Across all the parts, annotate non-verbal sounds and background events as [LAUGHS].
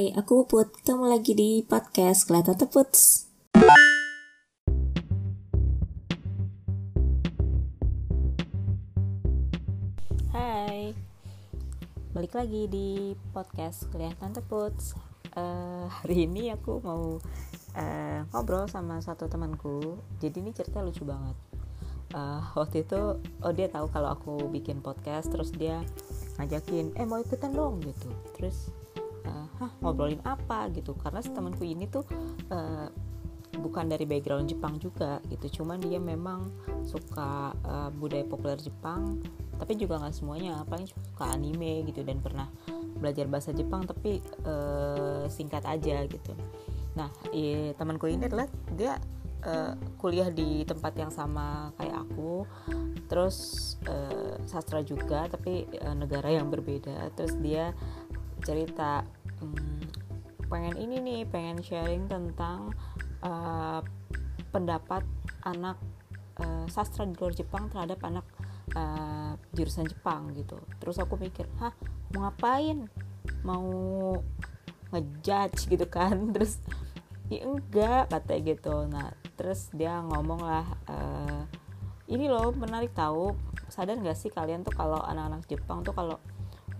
Hai, aku Put. Ketemu lagi di podcast Kelihatan Teputs. Hai, balik lagi di podcast Kelihatan Teputs. Uh, hari ini aku mau uh, ngobrol sama satu temanku. Jadi ini cerita lucu banget. Uh, waktu itu, oh dia tahu kalau aku bikin podcast, terus dia ngajakin, eh mau ikutan dong gitu. Terus uh, hah ngobrolin apa gitu. Karena temanku ini tuh uh, bukan dari background Jepang juga gitu. Cuman dia memang suka uh, budaya populer Jepang tapi juga nggak semuanya. Paling suka anime gitu dan pernah belajar bahasa Jepang tapi uh, singkat aja gitu. Nah iya, temanku ini adalah dia uh, kuliah di tempat yang sama kayak aku. Terus uh, sastra juga tapi uh, negara yang berbeda. Terus dia cerita hmm, pengen ini nih pengen sharing tentang uh, pendapat anak uh, sastra di luar Jepang terhadap anak uh, jurusan Jepang gitu. Terus aku mikir hah mau ngapain? Mau ngejudge gitu kan. [LAUGHS] Terus ya enggak katanya gitu. Nah terus dia ngomong lah uh, ini loh menarik tahu sadar nggak sih kalian tuh kalau anak-anak Jepang tuh kalau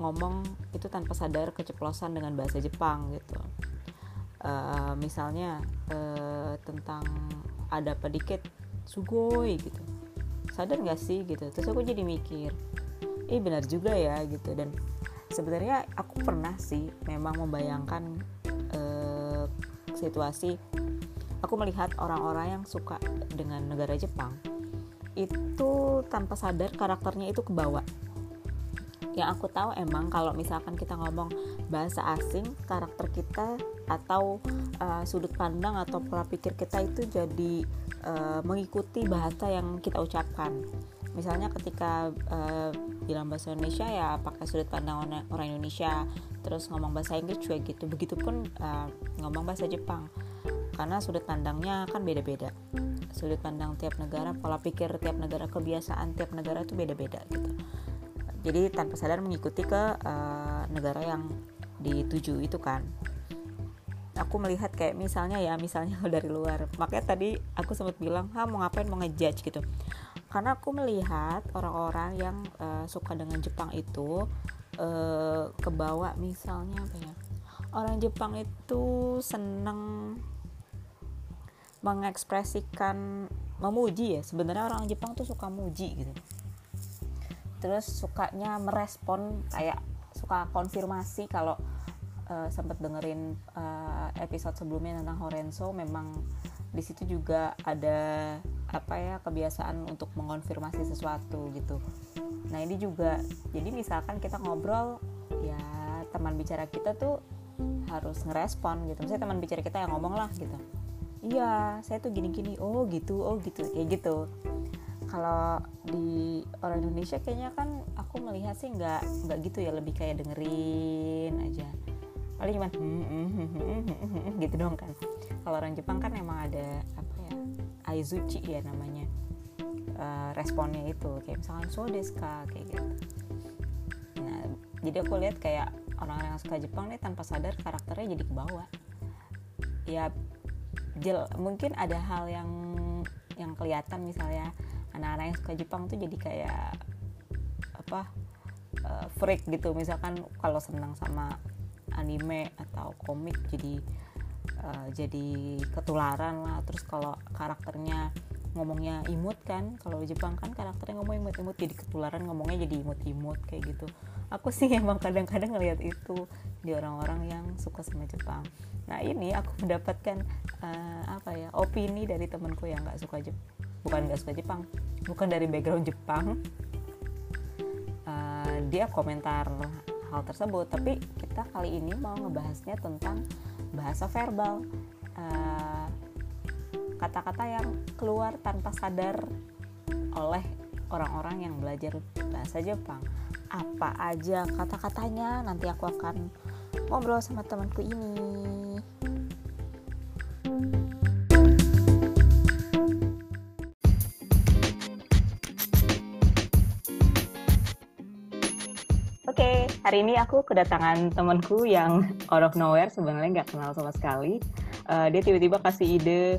ngomong itu tanpa sadar keceplosan dengan bahasa Jepang gitu. Uh, misalnya uh, tentang ada pedikit sugoi gitu. Sadar gak sih gitu. Terus aku jadi mikir eh benar juga ya gitu. Dan sebenarnya aku pernah sih memang membayangkan uh, situasi aku melihat orang-orang yang suka dengan negara Jepang itu tanpa sadar karakternya itu kebawa yang aku tahu emang kalau misalkan kita ngomong bahasa asing karakter kita atau uh, sudut pandang atau pola pikir kita itu jadi uh, mengikuti bahasa yang kita ucapkan. Misalnya ketika uh, bilang bahasa Indonesia ya pakai sudut pandang orang Indonesia terus ngomong bahasa Inggris juga gitu. Begitupun uh, ngomong bahasa Jepang. Karena sudut pandangnya kan beda-beda. Sudut pandang tiap negara pola pikir tiap negara kebiasaan tiap negara itu beda-beda gitu jadi tanpa sadar mengikuti ke uh, negara yang dituju itu kan. Aku melihat kayak misalnya ya misalnya [LAUGHS] dari luar. Makanya tadi aku sempat bilang ha mau ngapain mau ngejudge gitu. Karena aku melihat orang-orang yang uh, suka dengan Jepang itu uh, kebawa misalnya apa ya orang Jepang itu seneng mengekspresikan memuji ya. Sebenarnya orang Jepang tuh suka muji gitu terus sukanya merespon kayak suka konfirmasi kalau uh, sempet dengerin uh, episode sebelumnya tentang Horenzo memang di situ juga ada apa ya kebiasaan untuk mengonfirmasi sesuatu gitu. Nah ini juga jadi misalkan kita ngobrol ya teman bicara kita tuh harus ngerespon gitu. Misalnya teman bicara kita yang ngomong lah gitu. Iya saya tuh gini-gini oh gitu oh gitu kayak gitu kalau di orang Indonesia kayaknya kan aku melihat sih nggak nggak gitu ya lebih kayak dengerin aja. Paling cuma hmm, hmm, hmm, gitu dong kan. Kalau orang Jepang kan emang ada apa ya aizuchi ya namanya uh, responnya itu. Kayak misalkan so deska kayak gitu. Nah jadi aku lihat kayak orang-orang yang suka Jepang nih tanpa sadar karakternya jadi ke bawah. Ya jel mungkin ada hal yang yang kelihatan misalnya anak-anak yang suka Jepang tuh jadi kayak apa uh, freak gitu. Misalkan kalau senang sama anime atau komik jadi uh, jadi ketularan lah. Terus kalau karakternya ngomongnya imut kan kalau Jepang kan karakternya ngomong imut-imut jadi ketularan ngomongnya jadi imut-imut kayak gitu. Aku sih [LAUGHS] emang kadang-kadang ngeliat itu di orang-orang yang suka sama Jepang. Nah ini aku mendapatkan uh, apa ya opini dari temanku yang nggak suka Jepang bukan nggak suka Jepang. Bukan dari background Jepang. Uh, dia komentar hal tersebut tapi kita kali ini mau ngebahasnya tentang bahasa verbal. Eh, kata-kata yang keluar tanpa sadar oleh orang-orang yang belajar bahasa Jepang. Apa aja kata-katanya? Nanti aku akan ngobrol sama temanku ini hari ini aku kedatangan temanku yang out of nowhere sebenarnya nggak kenal sama sekali. Uh, dia tiba-tiba kasih ide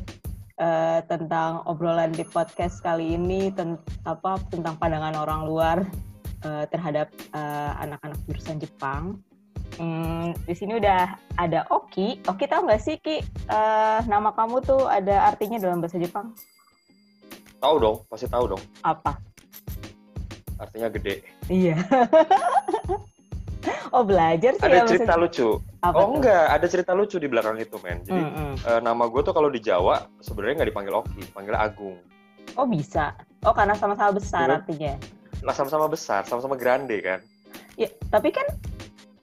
uh, tentang obrolan di podcast kali ini ten apa tentang pandangan orang luar uh, terhadap anak-anak uh, jurusan Jepang. Hmm, di sini udah ada Oki. Oki tahu nggak sih Ki? Uh, nama kamu tuh ada artinya dalam bahasa Jepang? Tahu dong, pasti tahu dong. Apa? Artinya gede. Iya. [LAUGHS] oh belajar sih ada ya, cerita maksudnya. lucu. Apa oh tuh? enggak. Ada cerita lucu di belakang itu men. Jadi Mm -mm. uh, nama gue tuh kalau di Jawa sebenarnya nggak dipanggil Oki dipanggil Agung. Oh bisa. Oh karena sama-sama besar Iya. artinya. Nah sama-sama besar sama-sama grande kan? Ya tapi kan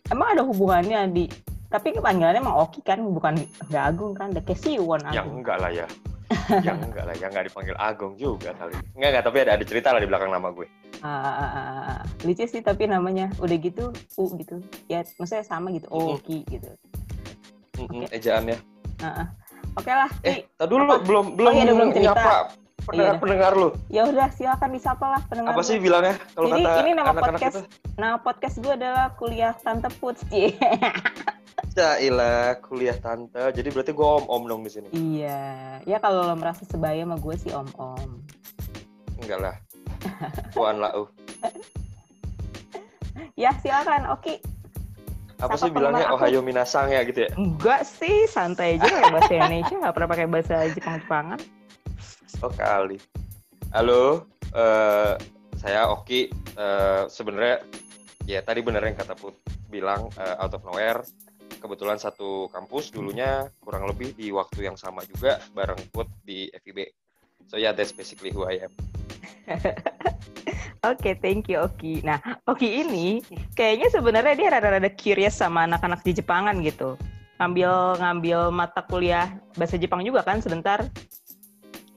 emang ada hubungannya di. Tapi panggilannya emang Oki kan? Bukan nggak Agung kan? The Kesiwon yang Agung. enggak lah ya [LAUGHS] yang enggak lah yang enggak dipanggil Agung juga kali enggak enggak tapi ada ada cerita lah di belakang nama gue ah. lucu sih tapi namanya udah gitu U gitu ya maksudnya sama gitu. Oki gitu Mm-mm, Oke. ejaannya Ah, ah. oke lah eh tadi dulu Apa? belum belum iya, udah belum cerita. nyapa Iya, pendengar udah. pendengar lu ya udah silakan disapa lah pendengar apa lu. sih bilangnya kalau Jadi, kata ini nama anak-anak podcast. itu Nah, podcast gue adalah kuliah Tante Puts. [LAUGHS] Cie. Jailah kuliah tante jadi berarti gue om om dong di sini iya. Ya kalau lo merasa sebaya sama gue sih om-om. enggak lah Puan lah uh. [LAUGHS] Ya, silakan. Oke. apa Sapa sih bilangnya aku. Ohayo Minasang ya gitu ya Enggak sih, santai aja kayak bahasa [LAUGHS] Indonesia. Nggak pernah pakai bahasa Jepang-Jepangan. Oh kali. Halo, eh, saya Oki. Eh, Sebenarnya ya tadi bener yang kata Put bilang eh, out of nowhere. Kebetulan satu kampus dulunya kurang lebih di waktu yang sama juga bareng Put di FIB. So yeah, that's basically who I am. [LAUGHS] Oke, thank you Oki. Nah, Oki ini kayaknya sebenarnya dia rada-rada curious sama anak-anak di Jepangan gitu. Ngambil ngambil mata kuliah bahasa Jepang juga kan sebentar.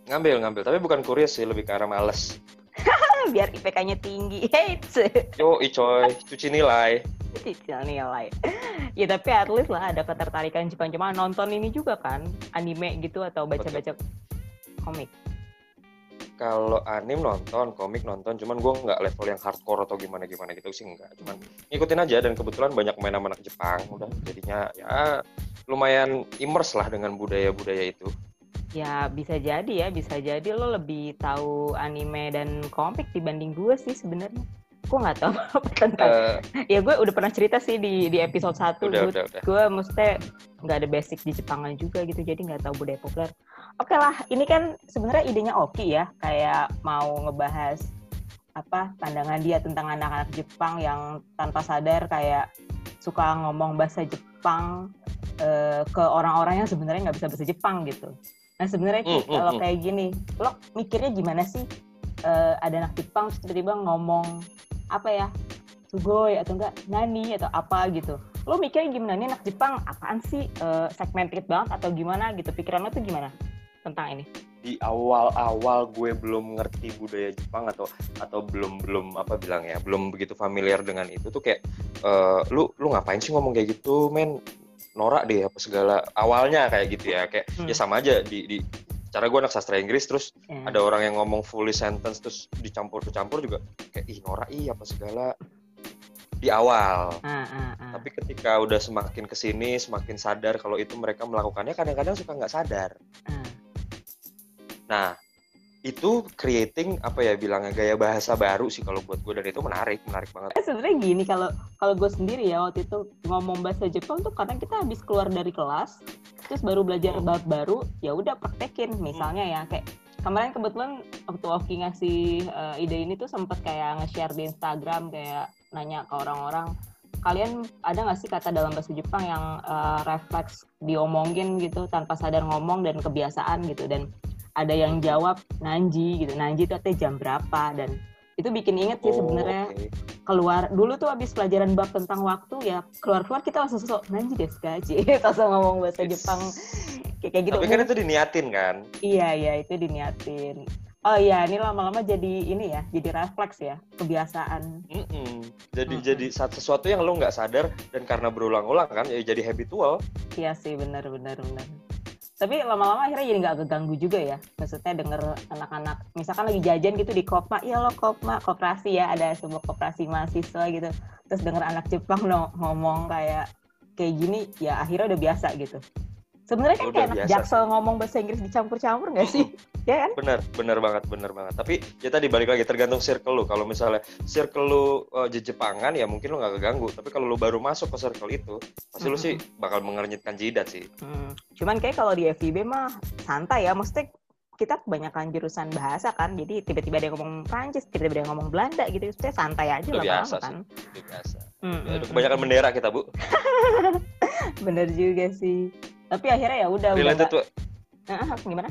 Ngambil ngambil, tapi bukan kurios sih, lebih ke arah males. [LAUGHS] Biar IPK-nya tinggi. [LAUGHS] Yo, coy, cuci nilai. cicil nilai. Ya tapi at least lah ada ketertarikan Jepang cuma nonton ini juga kan anime gitu atau baca-baca komik. Kalau anim nonton, komik nonton, cuman gue nggak level yang hardcore atau gimana gimana gitu sih nggak. Cuman ngikutin aja dan kebetulan banyak main anak Jepang, udah jadinya ya lumayan immerse lah dengan budaya-budaya itu. Ya bisa jadi ya, bisa jadi lo lebih tahu anime dan komik dibanding gue sih sebenarnya. Gue nggak tahu [LAUGHS] apa tentang. Eh, ya gue udah pernah cerita sih di di episode 1 udah, gue udah, udah. gue maksudnya nggak ada basic di Jepangan juga gitu jadi nggak tahu budaya populer oke lah ini kan sebenarnya idenya Oki ya kayak mau ngebahas apa pandangan dia tentang anak-anak Jepang yang tanpa sadar kayak suka ngomong bahasa Jepang eh, ke orang-orang yang sebenarnya nggak bisa bahasa Jepang gitu nah sebenarnya Ki, Hmm, hmm, kalau hmm. kayak gini lo mikirnya gimana sih Eh, ada anak Jepang tiba-tiba ngomong apa ya sugoi atau enggak nani atau apa gitu lo mikirnya gimana nih anak Jepang apaan sih Eh, segmented banget atau gimana gitu pikiran lo tuh gimana tentang ini Di awal-awal gue belum ngerti budaya Jepang atau atau belum belum apa bilang ya, belum begitu familiar dengan itu tuh kayak eh, lu lu ngapain sih ngomong kayak gitu, men? Norak deh apa segala. Awalnya kayak gitu ya, kayak Hmm. ya sama aja di di cara gue anak sastra Inggris terus Ya. ada orang yang ngomong fully sentence terus dicampur-campur juga kayak ih norak ih apa segala di awal Ah, ah, ah. tapi ketika udah semakin ke sini semakin sadar kalau itu mereka melakukannya kadang-kadang suka nggak sadar Ah. nah itu creating apa ya bilangnya gaya bahasa baru sih kalau buat gue dan itu menarik menarik banget Eh, sebenarnya gini kalau kalau gue sendiri ya waktu itu ngomong bahasa Jepang tuh karena kita habis keluar dari kelas terus baru belajar bab baru ya udah praktekin. Misalnya ya kayak kemarin kebetulan waktu Oki ngasih eh, ide ini tuh sempet kayak nge-share di Instagram kayak nanya ke orang-orang kalian ada nggak sih kata dalam bahasa Jepang yang eh, refleks diomongin gitu tanpa sadar ngomong dan kebiasaan gitu? Dan ada yang jawab nanji gitu. Nanji itu artinya jam berapa? Dan itu bikin inget sih Oh, sebenarnya. oke. Keluar. Dulu tuh habis pelajaran bab tentang waktu ya keluar keluar kita langsung sok nanji deh gaji [LAUGHS] langsung ngomong bahasa Jepang. Kayak gitu. Tapi kan itu diniatin kan? Iya iya itu diniatin. Oh iya ini lama-lama jadi ini ya jadi refleks ya kebiasaan. Mm-mm. jadi Mm-mm. jadi sat- sesuatu yang lo nggak sadar dan karena berulang-ulang kan ya jadi habitual. Iya sih benar benar benar tapi lama-lama akhirnya jadi nggak keganggu juga ya. Maksudnya denger anak-anak misalkan lagi jajan gitu di kopma iya lo kopma koperasi ya ada sebuah koperasi mahasiswa gitu. Terus denger anak Jepang no, ngomong kayak kayak gini ya akhirnya udah biasa gitu sebenarnya kan Udah kayak biasa jaksel ngomong bahasa Inggris dicampur-campur nggak sih? [LAUGHS] Ya kan? Bener bener banget bener banget. Tapi ya tadi balik lagi tergantung circle lu. Kalau misalnya circle lu uh, Jepangan ya mungkin lu nggak keganggu. Tapi kalau lu baru masuk ke circle itu pasti lu sih bakal mengernyitkan jidat sih. Hmm, Cuman kayak kalau di FIB mah santai ya, maksudnya kita kebanyakan jurusan bahasa kan, jadi tiba-tiba ada yang ngomong Prancis, tiba-tiba ada yang ngomong Belanda gitu, maksudnya santai aja lah biasa kan. Itu biasa. Hmm, ya, hmm, kebanyakan hmm. bendera kita bu. [LAUGHS] Bener juga sih. Tapi akhirnya ya udah related tuh Ah, gimana?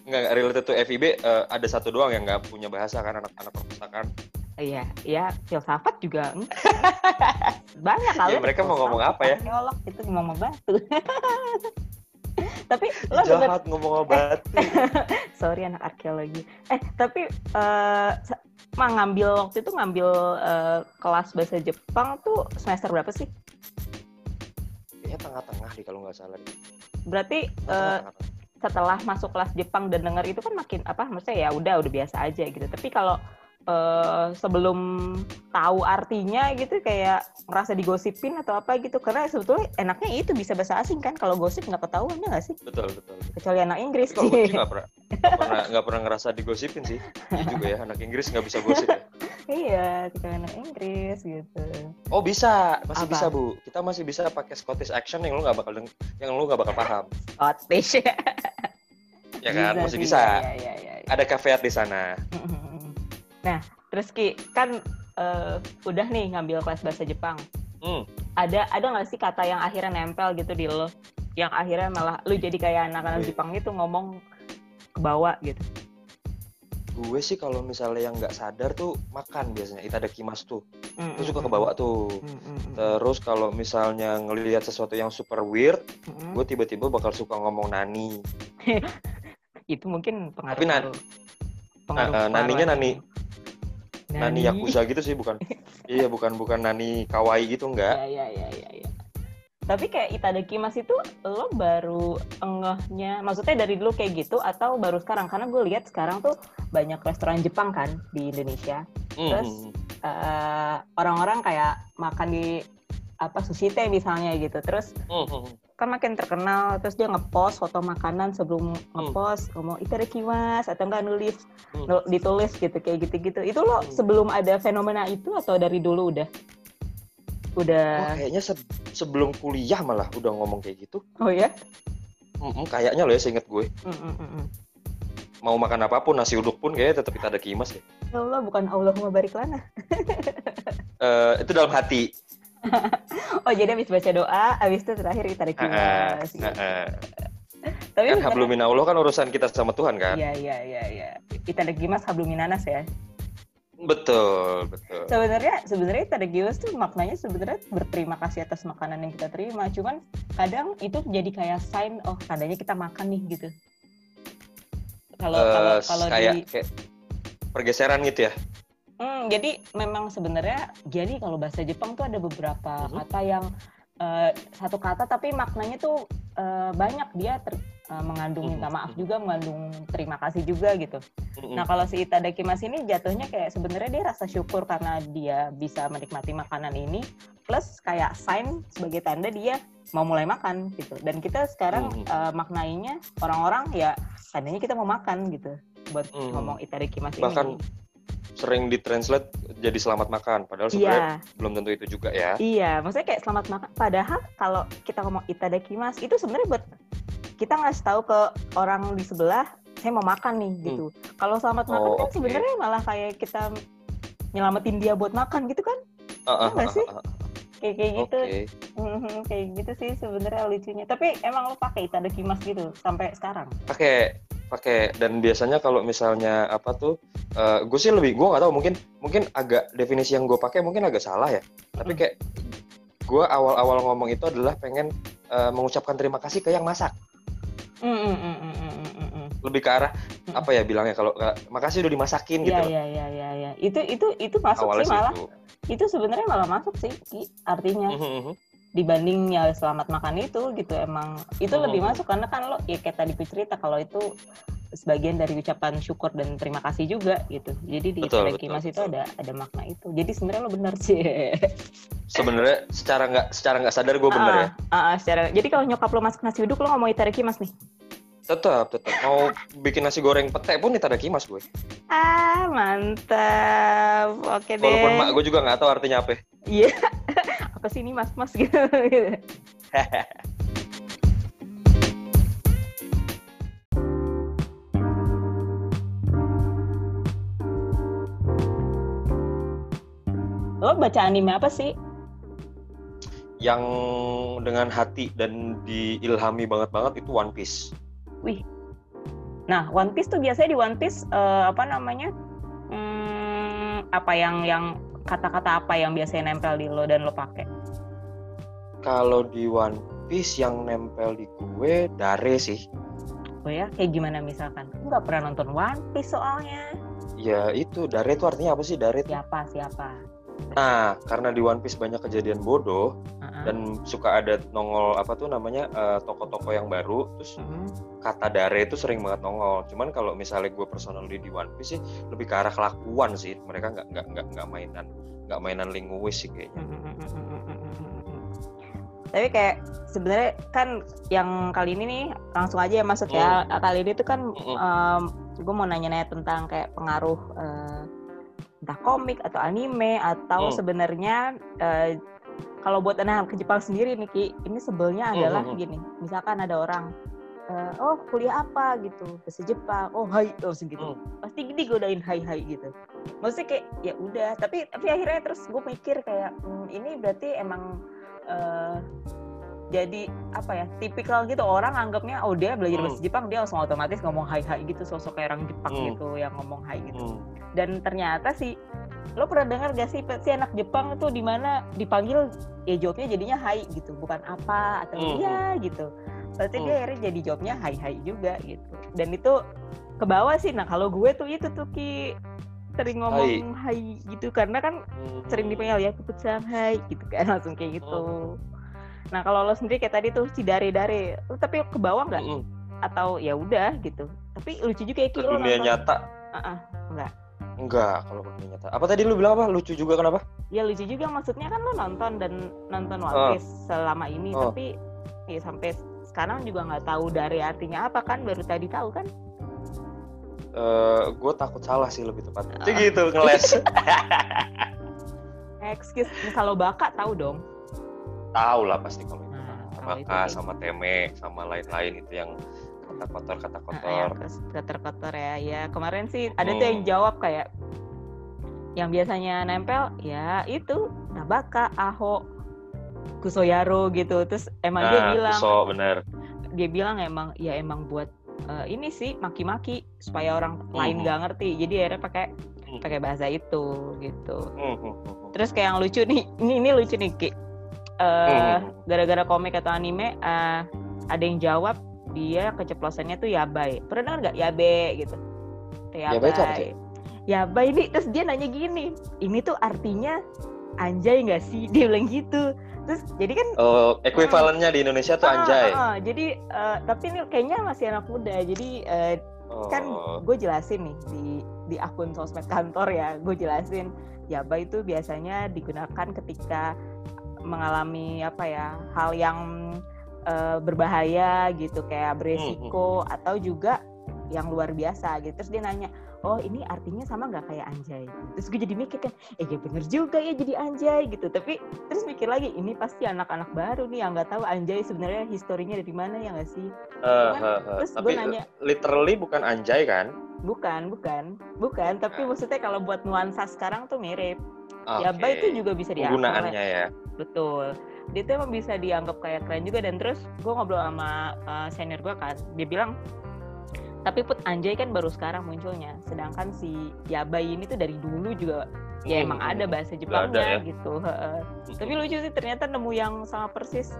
nggak related tuh FIB eh, ada satu doang yang nggak punya bahasa kan anak-anak perpustakaan Iya, iya filsafat juga [LAUGHS] banyak kali. Ya, mereka mau ngomong apa ya? Arkeolog itu ngomong batu. [LAUGHS] Tapi lo denger jahat ngomong obat [LAUGHS] sorry anak arkeologi eh tapi eh mah ngambil waktu itu ngambil eh, kelas bahasa Jepang tuh semester berapa sih kayaknya tengah-tengah deh kalau nggak salah deh. berarti eh, Tengah-tengah. setelah masuk kelas Jepang dan denger itu kan makin apa maksudnya ya udah udah biasa aja gitu tapi kalau eh, sebelum tahu artinya gitu kayak ngerasa digosipin atau apa gitu karena sebetulnya enaknya itu bisa bahasa asing kan kalau gosip nggak ketahuan ya nggak sih betul betul kecuali anak Inggris kalau gue sih nggak pernah nggak pernah pernah ngerasa digosipin sih iya juga ya anak Inggris nggak bisa gosip ya. Iya kecuali anak Inggris gitu oh bisa masih Apa? bisa bu kita masih bisa pakai Scottish accent yang lu nggak bakal yang lu nggak bakal paham Scottish [LAUGHS] ya kan masih sih, bisa ya, ya, ya, ya. ada caveat di sana [LAUGHS] Nah, terus Ki, kan eh, udah nih ngambil kelas bahasa Jepang. hmm. Ada ada nggak sih kata yang akhirnya nempel gitu di lo? Yang akhirnya malah lu jadi kayak anak-anak Gue. Jepang itu ngomong ke bawah gitu. Gue sih kalau misalnya yang nggak sadar tuh makan biasanya itadakimasu tuh Mm, itu suka kebawa tuh mm, mm, mm, terus kalau misalnya ngelihat sesuatu yang super weird mm, mm. gue tiba-tiba bakal suka ngomong nani [LAUGHS] Itu mungkin pengaruh. Tapi nan- pengaruh eh, naninya kepala. nani nani yakuza gitu sih bukan [LAUGHS] iya bukan bukan nani kawaii gitu enggak Ya, ya, ya, ya, ya. Tapi kayak itadakimasu itu lo baru engehnya, maksudnya dari dulu kayak gitu atau baru sekarang? Karena gue lihat sekarang tuh banyak restoran Jepang kan di Indonesia. Terus, eh, orang-orang kayak makan di apa sushi teh misalnya gitu. Terus hmm. kan makin terkenal, terus dia ngepost foto makanan sebelum ngepost ngomong itadakimasu atau enggak nulis nu- ditulis gitu kayak gitu-gitu. Itu lo Hmm. sebelum ada fenomena itu atau dari dulu udah? Udah kayaknya se- sebelum kuliah malah udah ngomong kayak gitu Oh ya? Hmm, hmm, kayaknya loh ya seinget gue Mm, mm, mm, mm. mau makan apa pun nasi uduk pun kayaknya tetap itadakimasu deh Ya Allah bukan Allahumma barik lana. [LAUGHS] Eh, itu dalam hati [LAUGHS] Oh jadi habis baca doa, habis itu terakhir Heeh, itadakimasu. gitu. heeh. Tapi kan beneran- hablumin Allah kan urusan kita sama Tuhan kan Iya iya iya iya. Itadakimasu habluminanas ya. Betul betul Sebenarnya sebenarnya itadakimasu tuh maknanya sebenarnya berterima kasih atas makanan yang kita terima. Cuman kadang itu jadi kayak sign oh tandanya kita makan nih gitu. Kalau Eh, kalau kalau kayak di kayak pergeseran gitu ya Hmm, jadi memang sebenarnya jadi kalau bahasa Jepang tuh ada beberapa Mhm. kata yang eh, satu kata tapi maknanya tuh eh, banyak dia ter- eh, mengandung minta maaf juga, mengandung terima kasih juga gitu. Nah kalau si itadakimasu ini jatuhnya kayak sebenarnya dia rasa syukur karena dia bisa menikmati makanan ini, plus kayak sign sebagai tanda dia mau mulai makan gitu. Dan kita sekarang Mhm. eh, maknainya orang-orang ya tandanya kita mau makan gitu buat Mhm. ngomong itadakimasu Bahkan ini. sering ditranslate jadi selamat makan padahal sebenarnya belum tentu itu juga ya Iya, maksudnya kayak selamat makan. Padahal kalau kita ngomong itadakimasu itu sebenarnya buat kita ngasih tahu ke orang di sebelah, saya mau makan nih gitu. Kalau selamat Oh, makan kan oke. sebenarnya malah kayak kita nyelamatin dia buat makan gitu kan? Ah, nggak ah, sih? ah, ah. Kayak kayak gitu, Oke. Mhm, kayak gitu sih sebenarnya lucunya. Tapi emang lo pakai itadakimasu gitu sampai sekarang? pakai pakai dan biasanya kalau misalnya apa tuh eh gue sih lebih gue nggak tahu mungkin mungkin agak definisi yang gue pakai mungkin agak salah ya tapi kayak gue awal-awal ngomong itu adalah pengen eh, mengucapkan terima kasih ke yang masak Mm, mm, mm, mm, mm, mm, mm. lebih ke arah Mm. apa ya bilangnya kalau makasih udah dimasakin gitu Iya loh. iya iya iya. Ya. Itu itu itu masuk awalnya sih malah. itu Itu sebenarnya malah masuk sih Ki, artinya. Mhm, mhm. dibanding ya selamat makan itu gitu emang itu Hmm. lebih masuk karena kan lo ya kayak tadi gue cerita kalau itu sebagian dari ucapan syukur dan terima kasih juga gitu jadi di Betul, betul, itu ada ada makna itu jadi sebenarnya lo benar sih Sebenarnya secara nggak secara nggak sadar gue bener ya. Ah, ah, ah, secara jadi kalau nyokap lo masak nasi uduk lo ngomong Iterekimas nih Tetap, tetap. Mau bikin nasi goreng pete pun ditadaki mas gue. ah mantap oke deh Walaupun mak gue juga nggak tahu artinya apa. Iya. [LAUGHS] Apa sih ini mas-mas [LAUGHS] gitu. gitu. [LAUGHS] Lo baca anime apa sih? Yang dengan hati dan diilhami banget banget itu One Piece. Nah, One Piece tuh biasanya di One Piece eh, apa namanya? Hmm, apa yang yang kata-kata apa yang biasanya nempel di lo dan lo pakai? Kalau di One Piece yang nempel di gue dare sih. Oh ya, kayak gimana misalkan? Gue nggak pernah nonton One Piece soalnya. Ya itu dare itu artinya apa sih dare itu? Siapa siapa? Nah karena di One Piece banyak kejadian bodoh Heeh. dan suka ada nongol apa tuh namanya eh, toko-toko yang baru terus Mm-mm. kata dare itu sering banget nongol. Cuman kalau misalnya gue personally di One Piece sih lebih ke arah kelakuan sih. Mereka nggak nggak nggak nggak mainan nggak mainan linguis sih kayaknya. Tapi kayak sebenarnya kan yang kali ini nih langsung aja ya masuk ya. Kali ini tuh kan Mm-mm. gue mau nanya-nanya tentang kayak pengaruh eh, entah komik atau anime atau Hmm. sebenarnya eh, kalau buat anak ke Jepang sendiri nih Ki, ini sebelnya Hmm, adalah hmm, hmm. gini. Misalkan ada orang eh, oh kuliah apa gitu bahasa Jepang oh hai oh segitu Hmm. pasti gini godain hai hai gitu maksudnya kayak ya udah tapi tapi akhirnya terus gue mikir kayak hmm, ini berarti emang eh, jadi apa ya tipikal gitu orang anggapnya oh dia belajar Hmm. bahasa Jepang dia langsung otomatis ngomong hai hai gitu sosok kayak orang Jepang Hmm. gitu yang ngomong hai gitu Hmm. dan ternyata sih lo pernah dengar gak sih si anak Jepang tuh di mana dipanggil ya jawabnya jadinya hai gitu bukan apa atau Hmm. iya gitu berarti dia Hmm. akhirnya jadi jawabnya hai hai juga gitu dan itu ke bawah sih nah kalau gue tuh itu tuh ki sering ngomong hai, gitu karena kan sering dipanggil ya puput hai gitu kan [LAUGHS] langsung kayak gitu nah kalau lo sendiri kayak tadi tuh si dare lo tapi ke bawah nggak Mm-mm. atau ya udah gitu tapi lucu juga ya Ke dunia nyata Ah, ah, enggak enggak kalau ke dunia nyata. Apa tadi lu bilang apa? Lucu juga kenapa? ya lucu juga maksudnya kan lo nonton dan nonton One Oh. Piece selama ini Oh. tapi ya sampai sekarang juga nggak tahu dari artinya apa kan baru tadi tahu kan Eh, gue takut salah sih lebih tepatnya. Ah. Jadi gitu ngeles. [LAUGHS] excuse kalau baka tahu dong Tahu lah pasti kalau itu. Nah, Sama itu sama Teme, sama lain-lain itu yang kata kotor kata Nah, kotor. yang kotor-kotor ya ya kemarin sih ada tuh yang Hmm. jawab kayak yang biasanya nempel ya itu Nabaka Aho Kusoyaro gitu terus emang dia Nah, bilang so bener. dia bilang emang ya emang buat eh, ini sih maki-maki supaya orang lain Mhm. nggak ngerti jadi akhirnya pakai Mhm. pakai bahasa itu gitu Hmm, hmm, hmm, hmm. terus kayak yang lucu nih ini ini lucu nih Ki Eh, Hmm. gara-gara komik atau anime eh, ada yang jawab dia keceplosannya tuh yabai. Pernah dengar nggak? Yabe gitu. Tuh, Yabai itu apa sih? yabai ini terus dia nanya gini ini tuh artinya anjay nggak sih? [LAUGHS] Dia bilang gitu. Terus jadi kan Oh, ekuivalennya di Indonesia tuh ah, anjay. ah, ah, jadi eh, tapi ini kayaknya masih anak muda. Jadi eh, kan Oh. gue jelasin nih di di akun sosmed kantor ya gue jelasin. Yaba itu biasanya digunakan ketika mengalami apa ya hal yang eh, berbahaya gitu kayak beresiko atau juga yang luar biasa gitu terus dia nanya oh ini artinya sama nggak kayak anjay terus gue jadi mikir kan eh ya bener juga ya jadi anjay gitu tapi terus mikir lagi ini pasti anak-anak baru nih yang nggak tahu anjay sebenarnya historinya dari mana ya nggak sih Eh, eh, eh. terus gue Tapi nanya literally bukan anjay kan? Bukan, bukan, bukan. Tapi Nah. maksudnya kalau buat nuansa sekarang tuh mirip. Oke. Yaba itu juga bisa dianggap. penggunaannya ya. Betul. Dia tuh emang bisa dianggap kayak keren juga dan terus gue ngobrol sama uh, senior gue kan, dia bilang tapi put anjay kan baru sekarang munculnya. Sedangkan si Yabai ini tuh dari dulu juga ya Hmm, emang ada bahasa ada Jepangnya ya. gitu. heeh. Tapi lucu sih ternyata nemu yang sama persis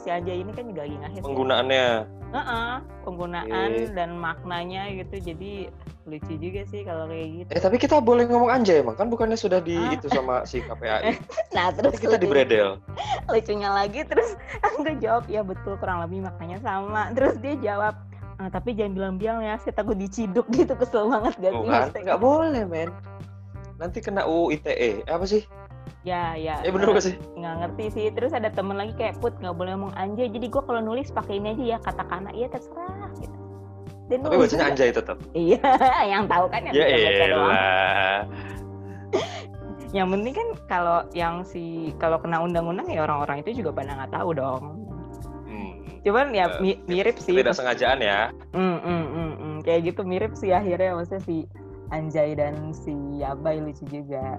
si Anjay ini kan juga lagi ngahit. ya. Penggunaannya Heeh, penggunaan Oke. dan maknanya gitu jadi lucu juga sih kalau kayak gitu Eh tapi kita boleh ngomong anjay emang kan bukannya sudah di Ah. itu sama si KPAI. [LAUGHS] nah terus Nanti kita di bredel. [LAUGHS] lucunya lagi terus aku jawab ya betul kurang lebih makanya sama terus dia jawab "Ah, tapi jangan bilang-bilang ya saya takut diciduk [LAUGHS] gitu kesel banget gak Oh sih kan? Nggak boleh men. Nanti kena UU ITE. Eh, apa sih? ya ya Eh bener gak sih? nggak ngerti sih terus ada temen lagi kayak put nggak boleh ngomong anjay jadi gua kalau nulis pakai ini aja ya katakana iya terserah gitu dan Tapi bacanya juga. anjay tetap. iya [LAUGHS] yang tahu kan yang Ya bisa baca doang elah. yang penting kan kalau yang si kalau kena undang-undang ya orang-orang itu juga pada nggak tahu dong Hmm. cuman ya mi- mirip sih Tidak sengajaan ya. Mm, mm, mm, mm. kayak gitu mirip sih akhirnya maksudnya si Anjay dan si Abai lucu juga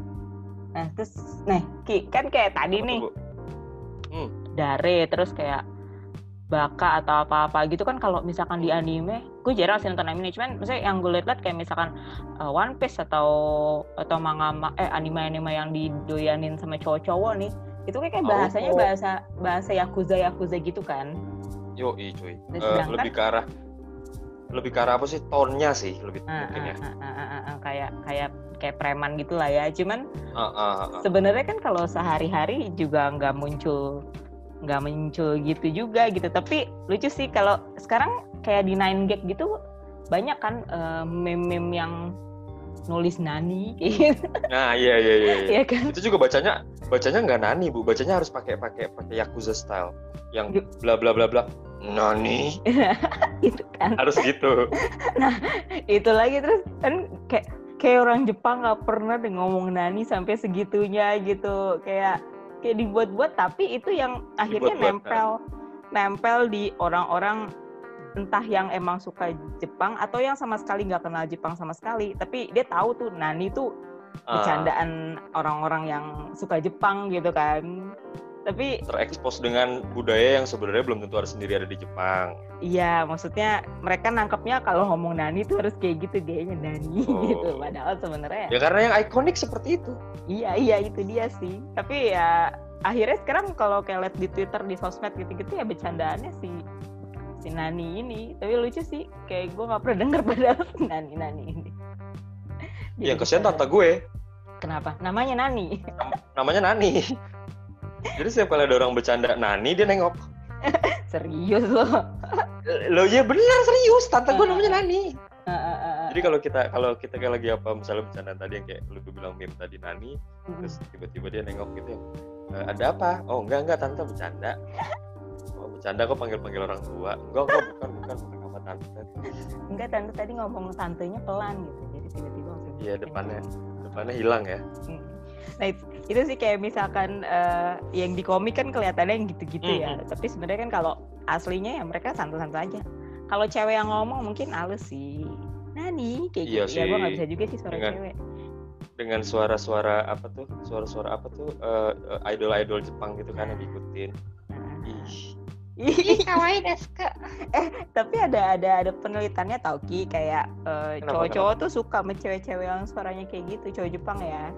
nah terus nih Ki kan kayak tadi Apa tuh, nih Bu? Dare terus kayak Baka atau apa-apa gitu kan kalau misalkan di anime gue jarang sih nonton anime cuman misalnya yang gue liat kayak misalkan uh, One Piece atau atau manga ma- eh anime-anime yang didoyanin sama cowok-cowok nih itu kayak kayak Oh. bahasanya bahasa bahasa yakuza yakuza gitu kan Yo, cuy. Dan Eh, lebih ke arah lebih ke arah apa sih? Tonnya sih lebih Ah, mungkin ya. ah, ah, ah, ah, ah, kayak kayak kayak preman gitu lah ya cuman Ah, ah, ah, ah. sebenarnya kan kalau sehari-hari juga nggak muncul nggak muncul gitu juga gitu tapi lucu sih kalau sekarang kayak di Nine Gag gitu banyak kan eh, meme-meme yang nulis nani [LAUGHS] gitu Nah, iya iya iya. iya. ya kan Itu juga bacanya bacanya nggak nani, Bu. Bacanya harus pakai pakai pakai Yakuza style yang bla bla bla bla. Nani [LAUGHS] gitu kan harus gitu. [LAUGHS] itu lagi terus kan kayak kayak orang Jepang nggak pernah deh ngomong nani sampai segitunya gitu kayak kayak dibuat-buat tapi itu yang akhirnya nempel. Nempel di orang-orang entah yang emang suka Jepang atau yang sama sekali nggak kenal Jepang sama sekali. Tapi dia tahu tuh nani tuh Ah, bercandaan orang-orang yang suka Jepang gitu kan tapi terekspos dengan budaya yang sebenarnya belum tentu ada sendiri ada di Jepang. Iya, maksudnya mereka nangkepnya kalau ngomong Nani tuh harus kayak gitu kayaknya Nani [LAUGHS] Oh. gitu. Padahal sebenarnya Ya karena yang ikonik seperti itu. iya iya itu dia sih. Tapi ya akhirnya sekarang kalau kayak liat di Twitter di sosmed gitu-gitu ya bercandaannya si si Nani ini. Tapi lucu sih, kayak gue nggak pernah denger [LAUGHS] padahal si Nani Nani ini. Jadi Yang kesian tante gue Kenapa? Namanya Nani. namanya Nani. [LAUGHS] Jadi setiap kali ada orang bercanda Nani dia nengok. [LAUGHS] Serius [LAUGHS] loh. Lo ya benar serius tante gue namanya Nani. Ah, ah, ah, ah. Jadi kalau kita kalau kita kayak lagi apa misalnya bercanda tadi yang kayak lu bilang meme tadi Nani terus tiba-tiba dia nengok gitu ya "Eh, ada apa oh enggak enggak tante bercanda [LAUGHS] oh bercanda kok panggil panggil orang tua enggak enggak bukan bukan bukan sama tante Enggak, tante tadi ngomong tantenya pelan gitu. Jadi tiba-tiba langsung iya depannya depannya hilang ya Hmm. Nah itu, itu sih kayak misalkan eh, yang di komik kan kelihatannya yang gitu-gitu ya. Mhm. Tapi sebenarnya kan kalau aslinya ya mereka santai-santai aja. Kalau cewek yang ngomong mungkin halus sih. Nani kayak Iya gitu. Ya gue nggak sih. bisa juga sih suara Dengan- cewek. dengan suara-suara apa tuh suara-suara apa tuh eh, eh, idol-idol Jepang gitu kan yang diikutin Nah. ih kawaii desu Eh tapi ada ada ada penelitiannya tau ki kayak Kenapa, cowok-cowok tuh suka sama cewek-cewek yang suaranya kayak gitu cowok Jepang ya.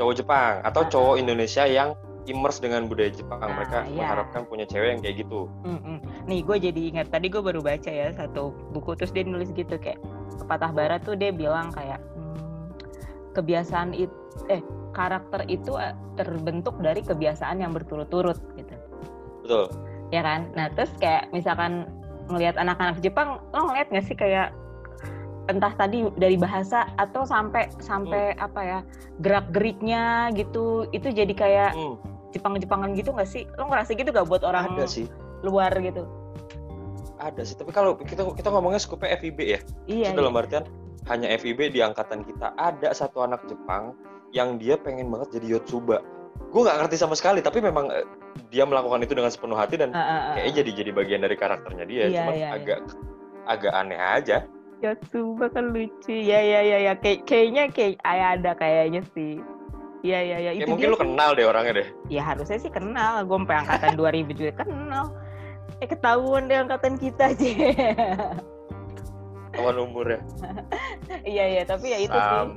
Cowok Jepang atau cowok Indonesia yang immerse dengan budaya Jepang. Nah, mereka iya. mengharapkan punya cewek yang kayak gitu. Mm-mm. Nih gue jadi ingat tadi gue baru baca ya satu buku terus dia nulis gitu kayak pepatah barat tuh dia bilang kayak hmm, kebiasaan itu eh karakter itu eh, terbentuk dari kebiasaan yang berturut-turut gitu. Betul. Ya kan? Nah terus kayak misalkan ngelihat anak-anak Jepang lo ngeliat nggak sih kayak entah tadi dari bahasa atau sampai sampai apa ya gerak geriknya gitu itu jadi kayak Hmm, Jepang-Jepangan gitu nggak sih? Lo ngerasa gitu gak buat orang ada sih. luar gitu? Ada sih tapi kalau kita kita ngomongnya skupnya FIB ya. Iya, Itu dalam artian hanya FIB di angkatan kita. Ada satu anak Jepang yang dia pengen banget jadi Yotsuba. Gue nggak ngerti sama sekali, tapi memang eh, dia melakukan itu dengan sepenuh hati dan ah, kayaknya jadi jadi bagian dari karakternya dia. Iya, Cuman iya, iya. agak agak aneh aja. Yotsuba kan lucu. Ya ya ya ya kayak kayaknya kayak ay- ada kayaknya sih. Iya iya ya Ya itu mungkin dia lu sih. kenal deh orangnya deh. Ya harusnya sih kenal. Gue sampai angkatan 2000 juga kenal. Eh ketahuan deh angkatan kita [LAUGHS] aja. Kawan umurnya. Iya iya tapi ya itu sih. Sam-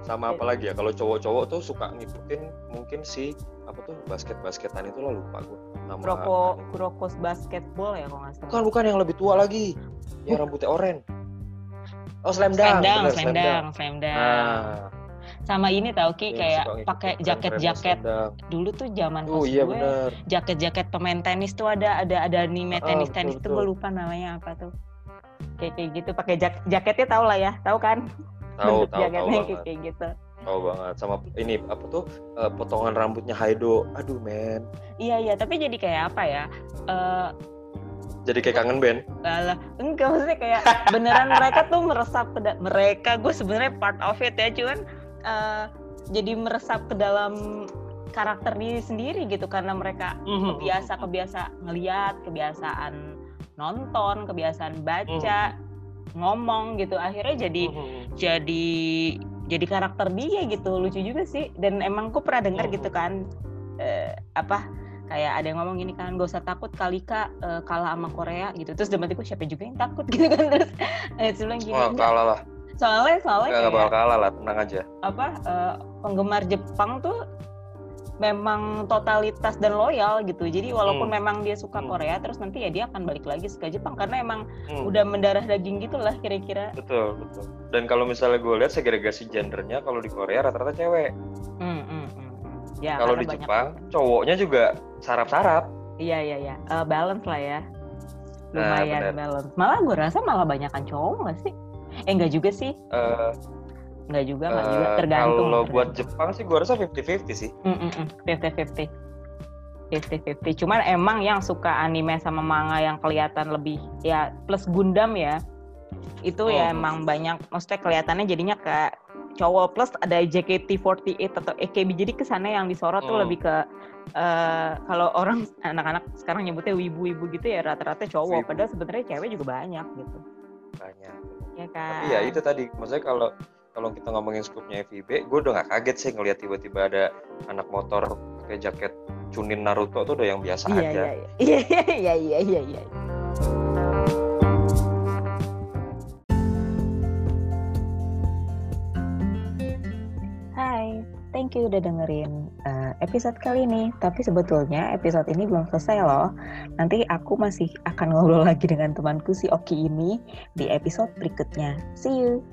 sama apa lagi ya? Kalau cowok-cowok tuh suka ngikutin mungkin si apa tuh basket-basketan itu lah lupa gue. Nama Kuroko Kurokos basketball ya kalau nggak salah. Bukan bukan yang lebih tua lagi. Yang rambutnya oranye. Oh, Slam Dunk. Slam Dunk, Slam Dunk. Nah, Sama ini tau Ki iya, kayak pakai frame-frame jaket-jaket dulu tuh zaman Oh iya gue bener. jaket-jaket pemain tenis tuh ada ada ada anime Ah, tenis betul, tenis tuh betul. gue lupa namanya apa tuh kayak kayak gitu pakai jak jaketnya tau lah ya tahu kan Tahu, tahu, tahu jaketnya kayak, banget. kayak gitu Tahu banget. Sama ini apa tuh eh, potongan rambutnya Haido. Aduh, men. iya iya tapi jadi kayak apa ya Eh Jadi kayak kangen band. Alah, enggak maksudnya kayak beneran mereka tuh meresap ke mereka gue sebenarnya part of it ya cuman eh, jadi meresap ke dalam karakter diri sendiri gitu karena mereka kebiasa kebiasa ngeliat kebiasaan nonton kebiasaan baca ngomong gitu akhirnya jadi jadi jadi karakter dia gitu lucu juga sih. Dan emang gue pernah dengar gitu kan eh, apa kayak ada yang ngomong gini kan gak usah takut Kalika eh, kalah sama Korea gitu terus dalam hatiku siapa juga yang takut [LAUGHS] gitu kan terus eh, bilang gini "Enggak, kalah lah. soalnya soalnya kayak bakal kalah lah, tenang aja. apa eh, penggemar Jepang tuh memang totalitas dan loyal gitu jadi walaupun Hmm. memang dia suka Hmm. Korea terus nanti ya dia akan balik lagi suka Jepang karena emang Hmm. udah mendarah daging gitu lah kira-kira Betul, betul. Dan kalau misalnya gue lihat segregasi gendernya kalau di Korea rata-rata cewek. Hmm, hmm. Ya, kalau di banyak- Jepang cowoknya juga sarap-sarap. Iya iya iya, Eh, balance lah ya. Nah, Lumayan benar. balance. Malah gue rasa malah banyakan cowok nggak sih? Eh enggak juga sih, Eh, enggak juga, enggak juga. eh, Tergantung. kalau buat. Jepang sih gue rasa 50-50 sih. Mm, mm. 50-50. 50-50. Cuman emang yang suka anime sama manga yang kelihatan lebih ya plus Gundam ya. Itu ya Oh. emang banyak maksudnya kelihatannya jadinya kayak cowok plus ada JKT48 atau AKB jadi ke sana yang disorot tuh Hmm. lebih ke eh, kalau orang [LAUGHS] anak-anak sekarang nyebutnya wibu-wibu gitu ya rata-rata cowok Wibu. padahal sebenarnya cewek juga banyak gitu Banyak. ya kan Tapi ya itu tadi, maksudnya kalau kalau kita ngomongin skupnya FIB, gue udah gak kaget sih ngelihat tiba-tiba ada anak motor pakai jaket Chunin Naruto tuh udah yang biasa iya, aja. iya iya [LAUGHS] iya iya iya iya thank you udah dengerin uh, episode kali ini. Tapi sebetulnya episode ini belum selesai loh. Nanti aku masih akan ngobrol lagi dengan temanku si Oki ini di episode berikutnya. See you.